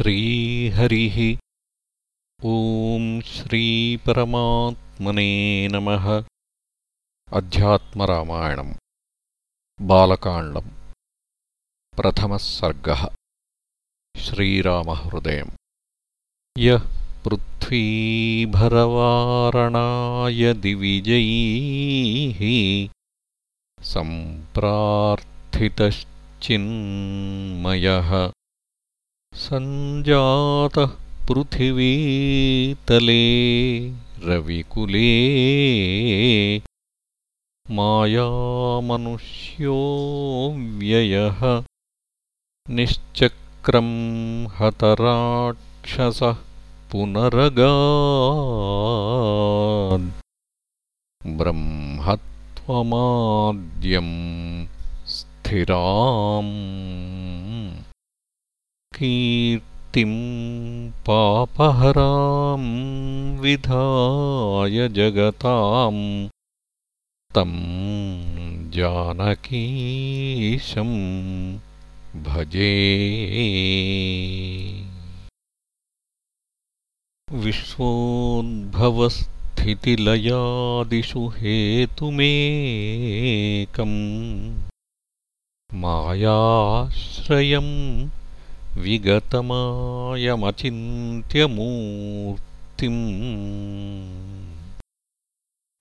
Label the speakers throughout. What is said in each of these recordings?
Speaker 1: श्रीहरिः ॐ श्रीपरमात्मने नमः अध्यात्मरामायणम् बालकाण्डम् प्रथमः सर्गः श्रीरामहृदयम् यः पृथ्वीभरवारणाय दिविजैः सम्प्रार्थितश्चिन्मयः सञ्जातः पृथिवीतले रविकुले व्ययः निश्चक्रं हतराक्षसः पुनरगा ब्रह्मत्वमाद्यं स्थिराम् कीर्तिम् पापहरां विधाय जगताम् तं जानकीशम् भजे विश्वोद्भवस्थितिलयादिषु हेतुमेकम् मायाश्रयम् विगतमायमचिन्त्यमूर्तिम्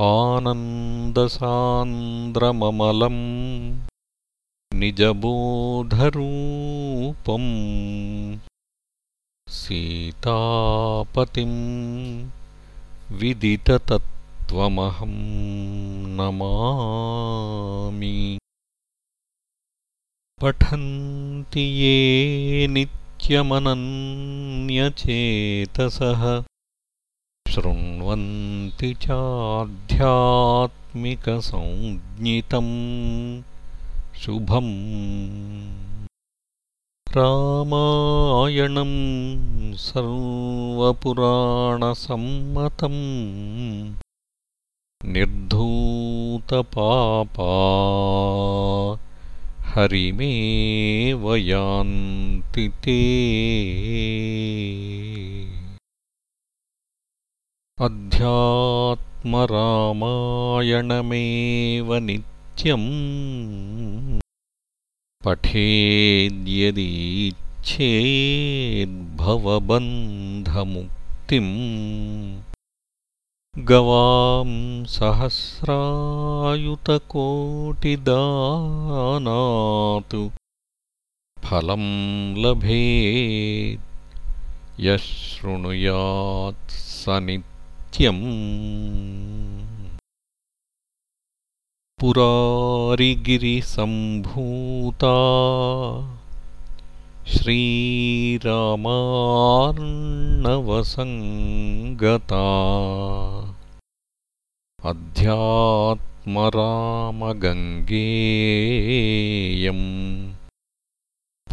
Speaker 1: आनन्दसान्द्रममलम् निजबोधरूपम् सीतापतिम् विदिततत्वमहं नमामि पठन्ति ये नित्यमनन्यचेतसः शृण्वन्ति चाध्यात्मिकसंज्ञितम् शुभम् रामायणम् सर्वपुराणसम्मतम् निर्धूतपापा हरिमेव यान्ति ते अध्यात्मरामायणमेव नित्यम् पठेद्यदीच्छेद्भवबन्धमुक्तिम् गवां सहस्रायुतकोटिदानात् फलं लभेत् यः शृणुयात् स नित्यम् पुरारिगिरिसम्भूता श्रीरामार्णवसङ्गता अध्यात्मरामगङ्गेयम्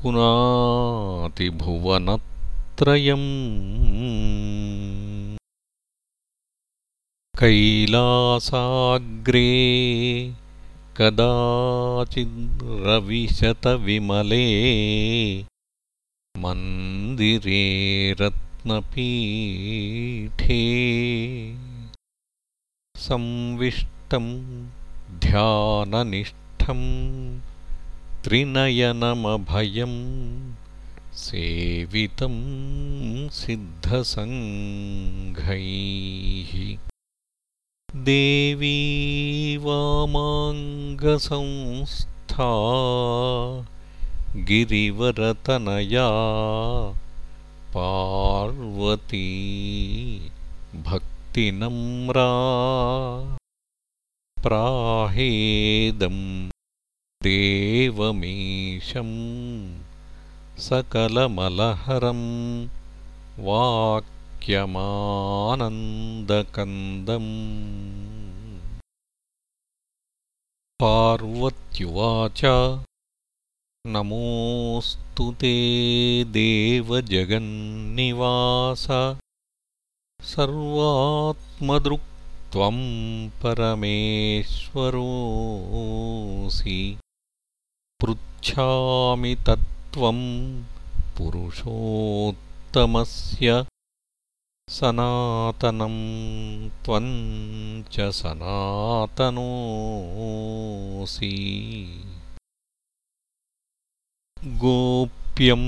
Speaker 1: पुनातिभुवनत्रयम् कैलासाग्रे कदाचिद्रविशतविमले मन्दिरे रत्नपीठे संविष्टं ध्याननिष्ठं त्रिनयनमभयं सेवितं सिद्धसङ्घैः देवी वामाङ्गसंस्था गिरिवरतनया पार्वती भक्ति नम्रा प्राहेदम् देवमीशम् सकलमलहरं वाक्यमानन्दकन्दम् पार्वत्युवाच नमोऽस्तु ते देवजगन्निवास सर्वात्मदृक्त्वं परमेश्वरोऽसि पृच्छामि तत्त्वं पुरुषोत्तमस्य सनातनं त्वं च सनातनोऽसि गोप्यं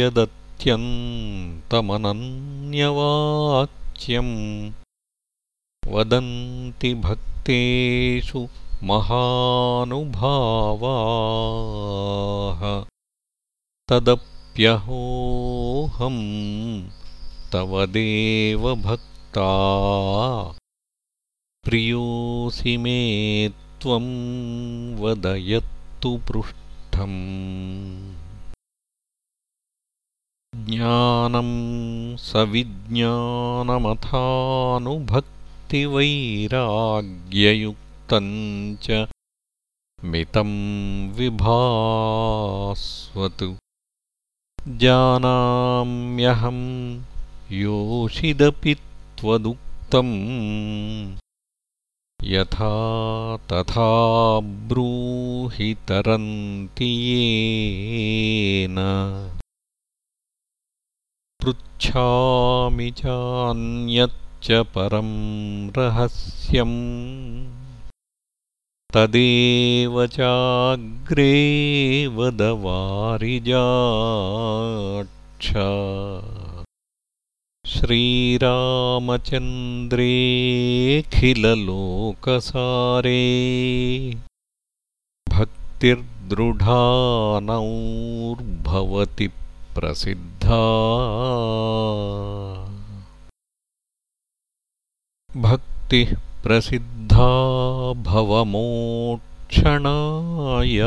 Speaker 1: यदत्यन्तमनन्यवाक् सत्यम् वदन्ति भक्तेषु महानुभावाः तदप्यहोहं तव प्रियोसिमेत्वं प्रियोऽसि मे त्वं वदयत्तु पृष्ठम् ज्ञानं स च मितं विभास्वतु जानाम्यहं योषिदपि त्वदुक्तम् यथा तथा ब्रूहि तरन्ति पृच्छामि चान्यच्च परं रहस्यम् तदेव चाग्रे श्रीरामचन्द्रेऽखिलोकसारे भक्तिर्दृढानौर्भवति प्रसिद्धा भक्तिः प्रसिद्धा भवमोक्षणाय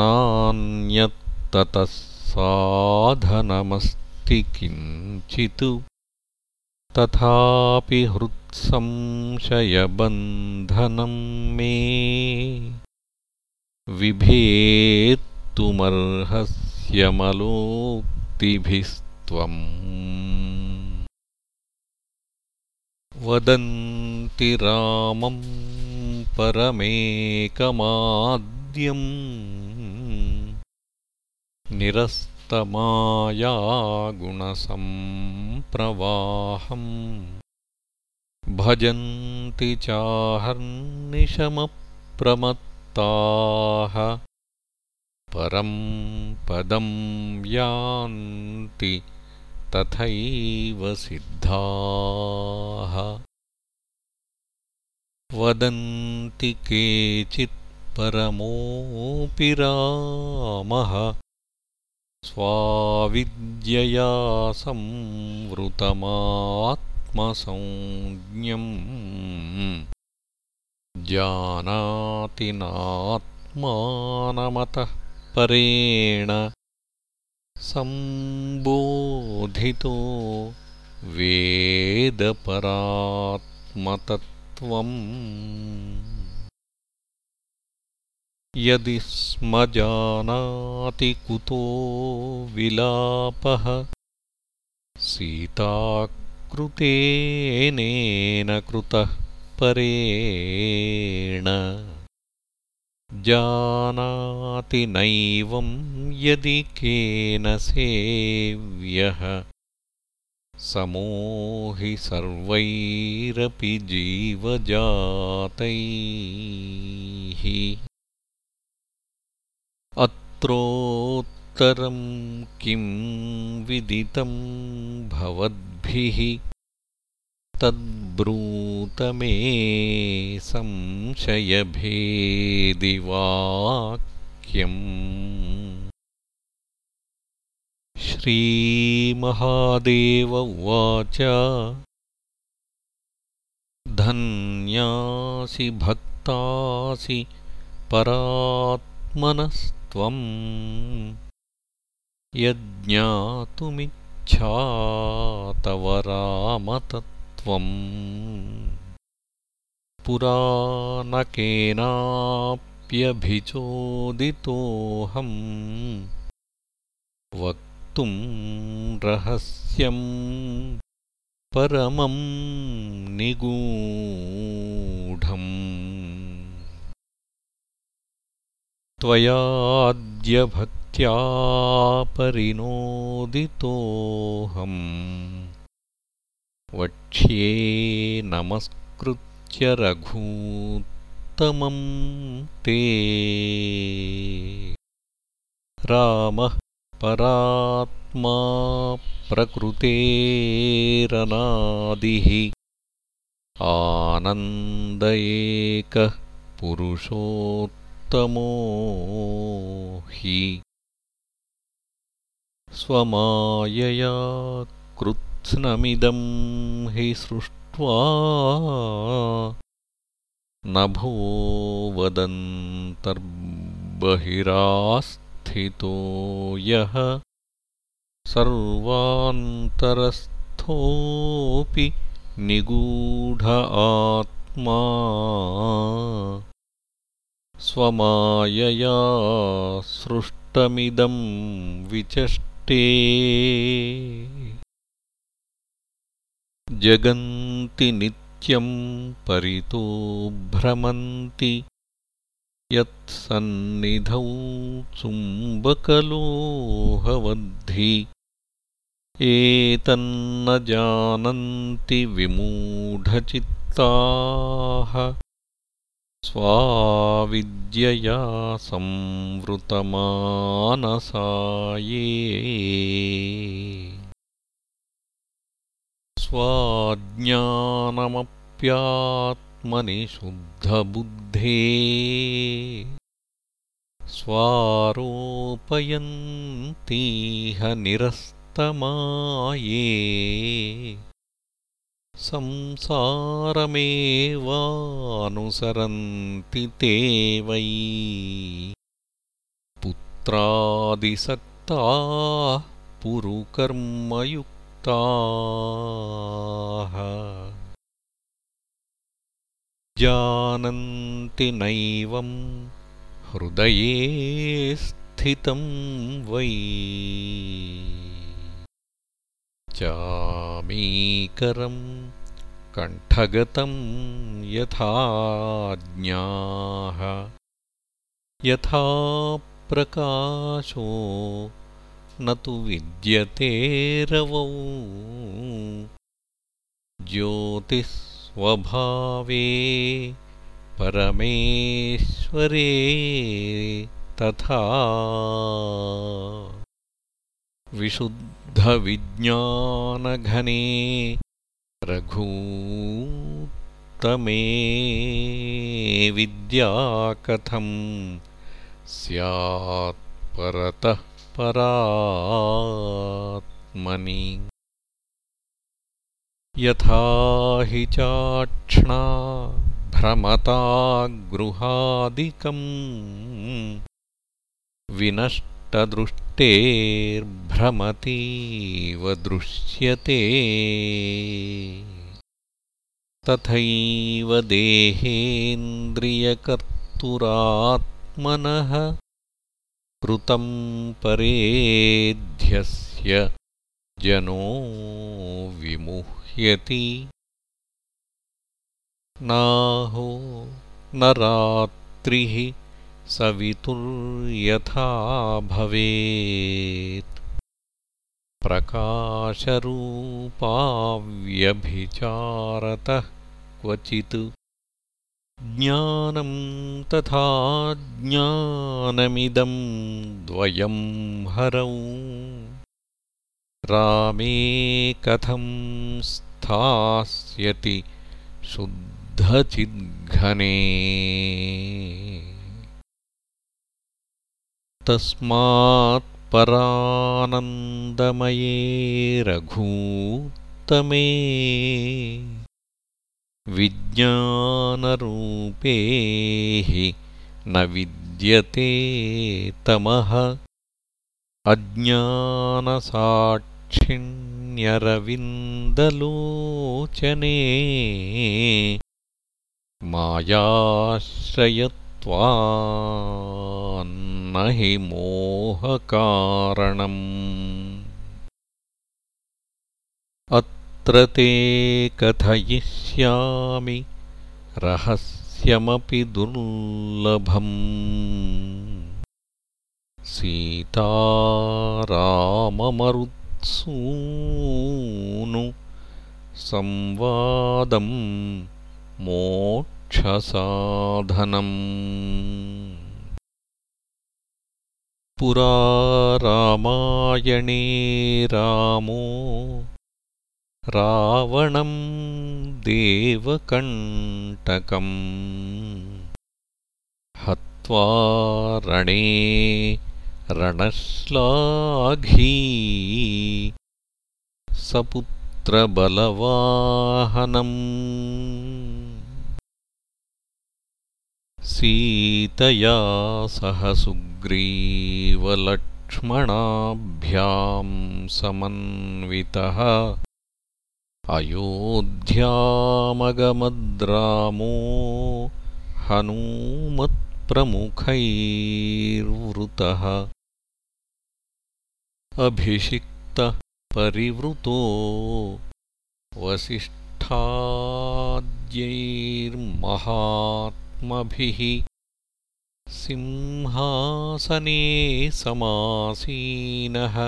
Speaker 1: नान्यत्ततः साधनमस्ति किञ्चित् तथापि हृत्संशयबन्धनं मे विभेत्तुमर्हः यमलोक्तिभिस्त्वम् वदन्ति रामं परमेकमाद्यम् निरस्तमायागुणसंप्रवाहम् भजन्ति चाहर्निशमप्रमत्ताः परं पदं यान्ति तथैव सिद्धाः वदन्ति केचित् रामः स्वाविद्यया संवृतमात्मसंज्ञम् जानातिनात्मानमतः परेण सम्बोधितो वेदपरात्मतत्त्वम् यदि जानाति कुतो विलापः सीताकृतेनेन कृतः परेण जानाति नैवं यदि केन सेव्यः समोहि सर्वैरपि जीवजातैः अत्रोत्तरं किं विदितं भवद्भिः तद्ब्रूतमे संशयभेदिवाक्यम् श्रीमहादेव उवाच धन्यासि भक्तासि परात्मनस्त्वम् यज्ज्ञातुमिच्छा तव रामतत् पुरा न केनाप्यभिचोदितोऽहम् रहस्यम् परमं निगूढम् त्वयाद्यभक्त्या परिनोदितोऽहम् वक्ष्ये नमस्कृत्य रघूत्तमं ते रामः परात्मा प्रकृतेरनादिः आनन्द एकः पुरुषोत्तमो हि स्वमायया कृत् त्स्नमिदं हि सृष्ट्वा नभो वदन्तर्बहिरास्थितो यः सर्वान्तरस्थोऽपि निगूढ आत्मा स्वमायया सृष्टमिदं विचष्टे जगन्ति नित्यं परितो भ्रमन्ति यत्सन्निधौ चुम्बकलोहवद्धि एतन्न जानन्ति विमूढचित्ताः स्वाविद्यया संवृतमानसा स्वाज्ञानमप्यात्मनि शुद्धबुद्धे स्वारोपयन्तीह निरस्तमाये संसारमेवानुसरन्ति ते वै पुत्रादिसक्ताः पुरुकर्मयुक्ता जानन्ति नैवं हृदये स्थितं वै चामीकरं कण्ठगतं यथा यथा प्रकाशो न तु विद्यते रवौ ज्योतिस्वभावे परमेश्वरे तथा विशुद्धविज्ञानघने रघूत्तमे विद्या कथं स्यात् परतः परात्मनि यथा हि चाक्ष्णा भ्रमता गृहादिकम् विनष्टदृष्टेर्भ्रमतीव दृश्यते तथैव देहेन्द्रियकर्तुरात्मनः कृतं परेध्यस्य जनो विमुह्यति नाहो न रात्रिः सवितुर्यथा भवेत् प्रकाशरूपाव्यभिचारतः क्वचित् ज्ञानं तथा ज्ञानमिदं द्वयं हरौ रामे कथं स्थास्यति शुद्धचिद्घने तस्मात्परानन्दमये रघूत्तमे विज्ञानरूपे हि न विद्यते तमः अज्ञानसाक्षिण्यरविन्दलोचने मायाश्रयत्वान्न हि मोहकारणम् ते कथयिष्यामि रहस्यमपि दुर्लभम् सीता राममरुत्सूनु संवादम् मोक्षसाधनम् पुरा रामायणे रामो रावणं देवकण्टकम् हत्वा रणे रणश्लाघी सपुत्रबलवाहनम् सीतया सह सुग्रीवलक्ष्मणाभ्यां समन्वितः अयोध्यामगमद्रामो हनूमत्प्रमुखैर्वृतः अभिषिक्तः परिवृतो वसिष्ठाद्यैर्महात्मभिः सिंहासने समासीनः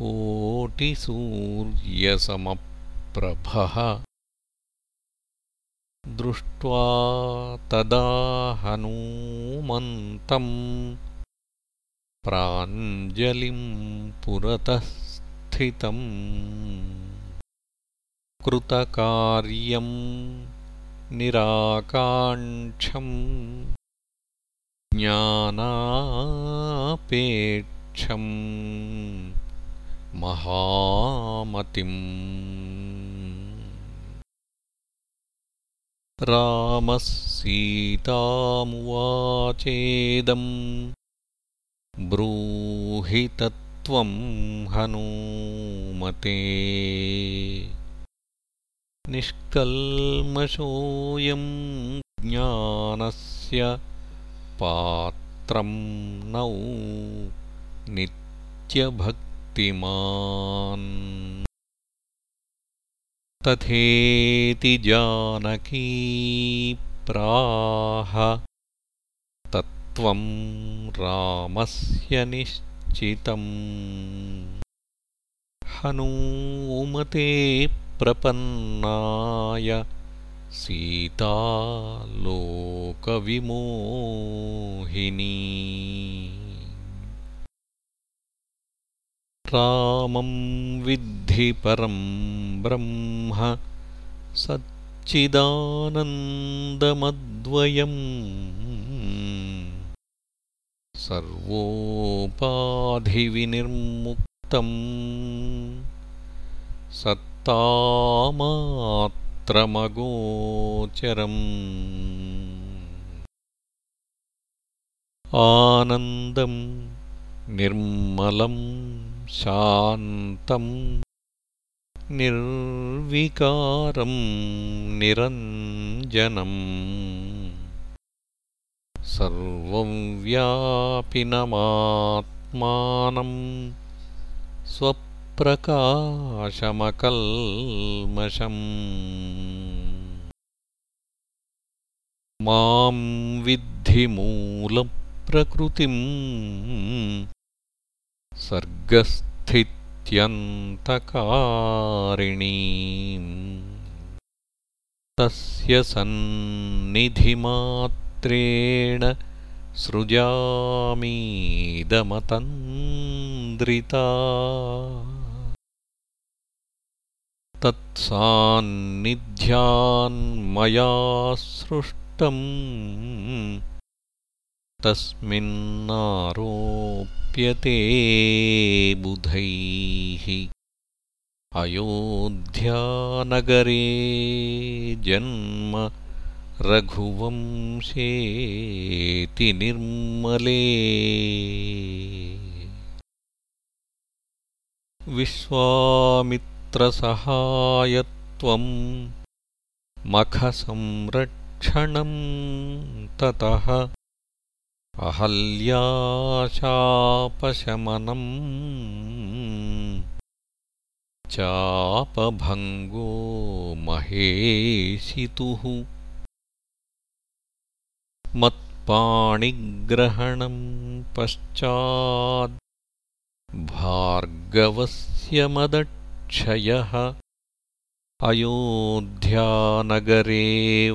Speaker 1: कोटिसूर्यसमप् प्रभः दृष्ट्वा तदा हनूमन्तम् प्राञ्जलिं पुरतः स्थितम् कृतकार्यम् निराकाङ्क्षम् ज्ञानापेक्षम् महामतिम् रामः सीतामुवाचेदम् ब्रूहितत्वं हनूमते निष्कल्मसोऽयं ज्ञानस्य पात्रं नौ नित्यभक्तिमान् तथेति जानकी प्राह तत्त्वं रामस्य निश्चितम् हनूमते प्रपन्नाय सीता लोकविमोहिनी रामं विद्धि परं ब्रह्म सच्चिदानन्दमद्वयम् सर्वोपाधिविनिर्मुक्तम् सत्तामात्रमगोचरम् आनन्दं निर्मलम् शान्तम् निर्विकारं निरञ्जनम् सर्वं व्यापिनमात्मानं माम् मां मूलप्रकृतिम् सर्गस्थित्यन्तकारिणी तस्य सन्निधिमात्रेण सृजामीदमतन्द्रिता तत्सान्निध्यान्मया सृष्टम् तस्मिन्नारोप्यते बुधैः अयोध्यानगरे जन्म रघुवंशेति निर्मले विश्वामित्रसहायत्वं मखसंरक्षणं ततः अहल्याशापशमनम् चापभङ्गो महेशितुः मत्पाणिग्रहणम् पश्चाद् भार्गवस्य मदक्षयः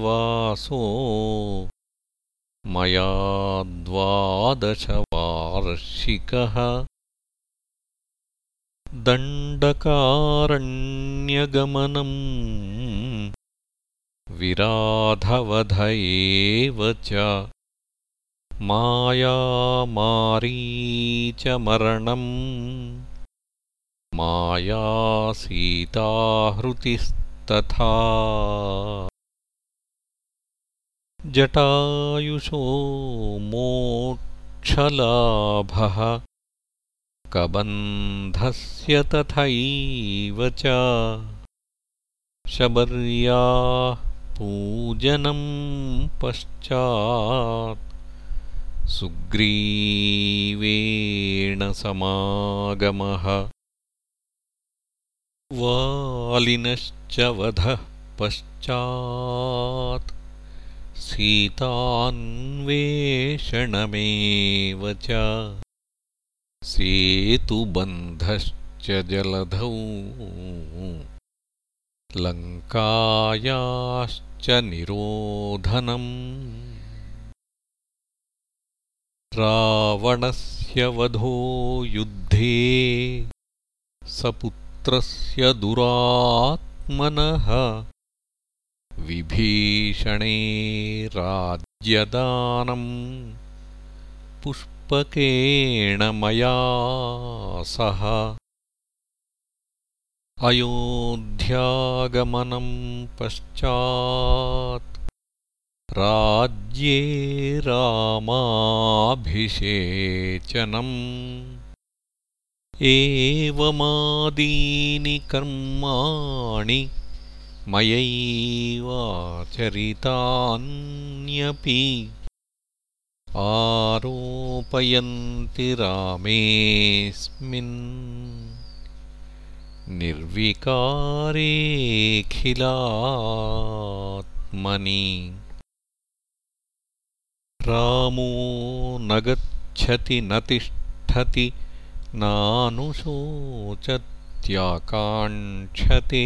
Speaker 1: वासो मया द्वादशवार्षिकः दण्डकारण्यगमनं एव च च माया मायासीताहृतिस्तथा जटायुषो मोक्षलाभः कबन्धस्य तथैव च शबर्याः पूजनं पश्चात् समागमः वालिनश्च वधः पश्चात् सीतान्वेषणमेव च सेतुबन्धश्च जलधौ लङ्कायाश्च निरोधनम् रावणस्य वधो युद्धे सपुत्रस्य दुरात्मनः विभीषणे राज्यदानम् पुष्पकेण मया सह अयोध्यागमनं पश्चात् राज्ये रामाभिषेचनम् एवमादीनि कर्माणि मयैवाचरितान्यपि आरोपयन्ति रामेस्मिन् निर्विकारेऽखिलात्मनि रामो न गच्छति न तिष्ठति नानुषोचत्याकाङ्क्षते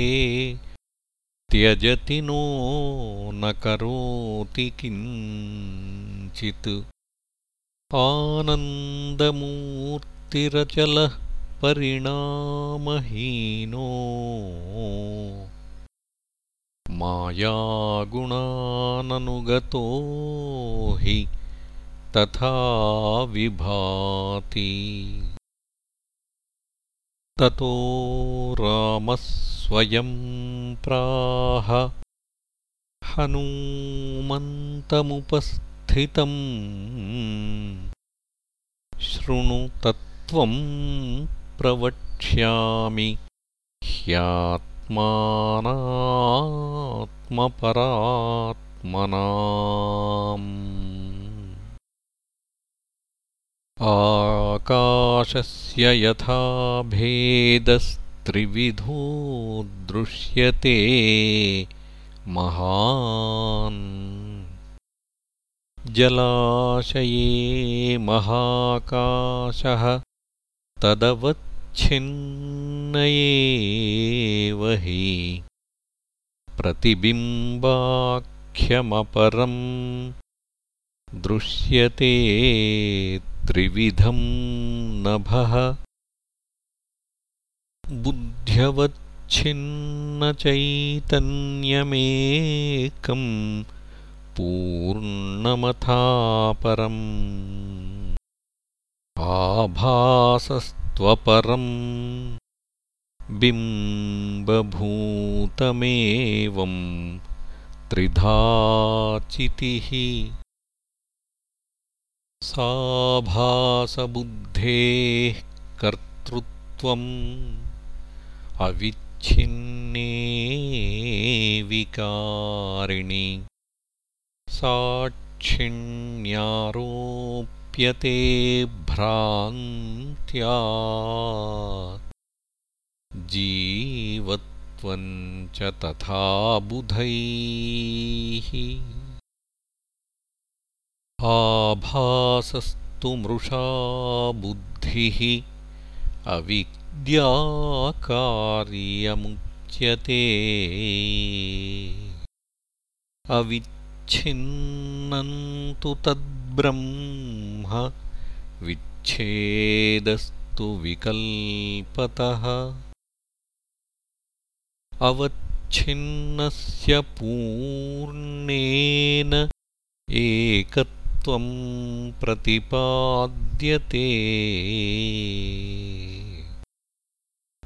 Speaker 1: त्यजति नो न करोति किञ्चित् आनन्दमूर्तिरचलः परिणामहीनो मायागुणाननुगतो हि तथा विभाति ततो रामः स्वयम् प्राह हनूमन्तमुपस्थितम् शृणु तत्त्वं प्रवक्ष्यामि ह्यात्मानात्मपरात्मनाम् आकाशस्य यथा भेदस्त्रिविधो दृश्यते महान् जलाशये महाकाशः तदवच्छिन्नेव हि प्रतिबिम्बाख्यमपरम् दृश्यते त्रिविधं नभः बुद्ध्यवच्छिन्नचैतन्यमेकम् पूर्णमथा परम् आभासस्त्वपरम् बिम्बभूतमेवम् त्रिधा चितिः साभासबुद्धेः कर्तृत्वम् विकारिणि साक्षिण्यारोप्यते भ्रान्त्या जीवत्वं च तथा बुधैः आभासस्तु मृषा बुद्धिः अविद्याकार्यमुच्यते अविच्छिन्नन्तु तद्ब्रह्म विच्छेदस्तु विकल्पतः अवच्छिन्नस्य पूर्णेन एक त्वं प्रतिपाद्यते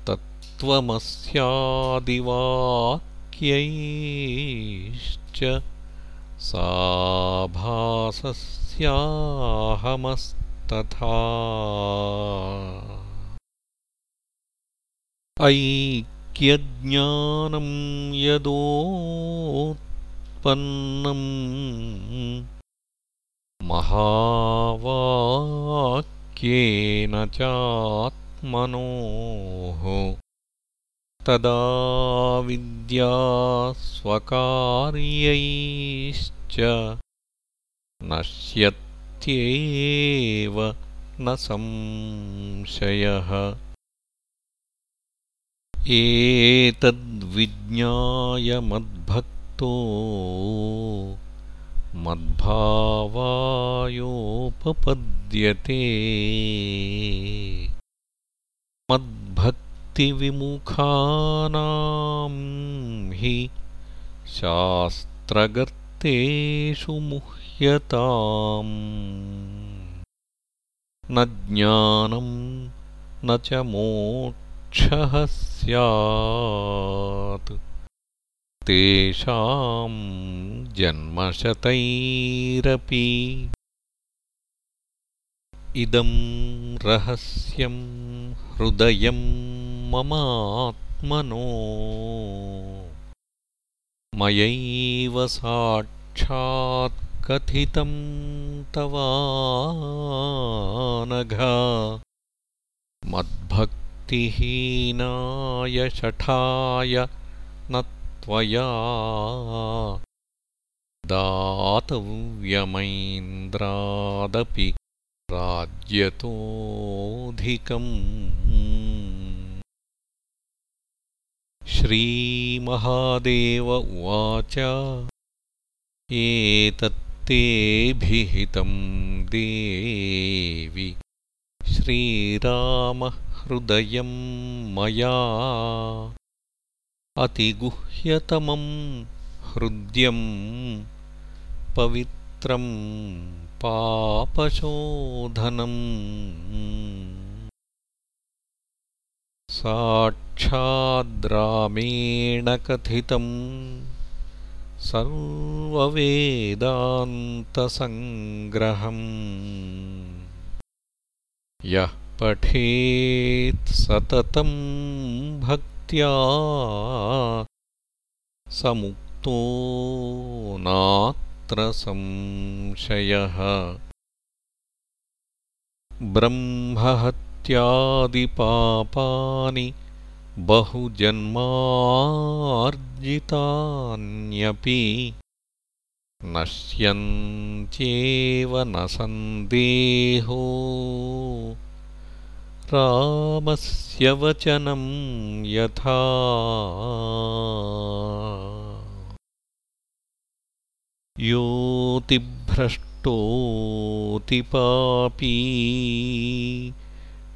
Speaker 1: तत्त्वमस्यादिवाक्यैश्च सा भासस्याहमस्तथा ऐक्यज्ञानं यदोत्पन्नम् महावाक्येन चात्मनोः तदा विद्या स्वकार्यैश्च नश्यत्येव न संशयः एतद्विज्ञायमद्भक्तो मद्भावायोपपद्यते मद्भक्तिविमुखानां हि शास्त्रगर्तेषु मुह्यताम् न ज्ञानम् न च मोक्षः स्यात् तेषां जन्मशतैरपि इदं रहस्यं हृदयं ममात्मनो मयैव कथितं तवानघ मद्भक्तिहीनाय शठाय न त्वया दातव्यमैन्द्रादपि राज्यतोऽधिकम् श्रीमहादेव उवाच एतत्तेभिहितं देवि श्रीरामहृदयम् मया अतिगुह्यतमं हृद्यं पवित्रं पापशोधनम् साक्षाद्रामेण कथितं सर्ववेदान्तसङ्ग्रहम् यः पठेत् सततं भक् भक्त्या समुक्तो नात्र संशयः ब्रह्महत्यादिपापानि बहुजन्मार्जितान्यपि नश्यन्त्येव न सन्देहो रामस्य वचनं यथा योतिभ्रष्टोतिपापी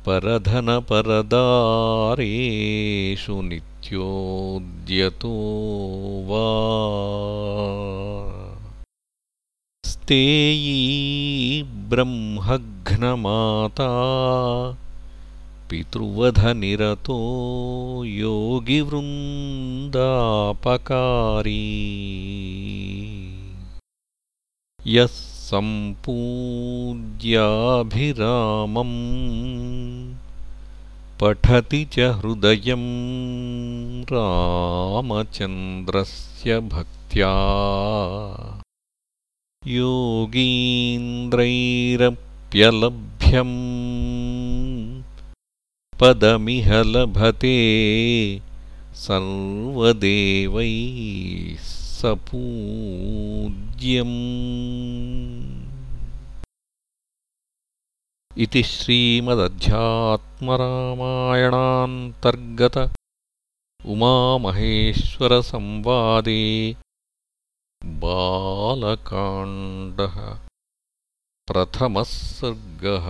Speaker 1: परधनपरदारेषु नित्योद्यतो वा स्तेयी ब्रह्मघ्नमाता पितृवधनिरतो योगिवृन्दापकारी यः सम्पूज्याभिरामम् पठति च हृदयं रामचन्द्रस्य भक्त्या योगीन्द्रैरप्यलभ्यम् पदमिह लभते सर्वदेवैः सपूज्यम् इति श्रीमदध्यात्मरामायणान्तर्गत उमामहेश्वरसंवादे बालकाण्डः प्रथमः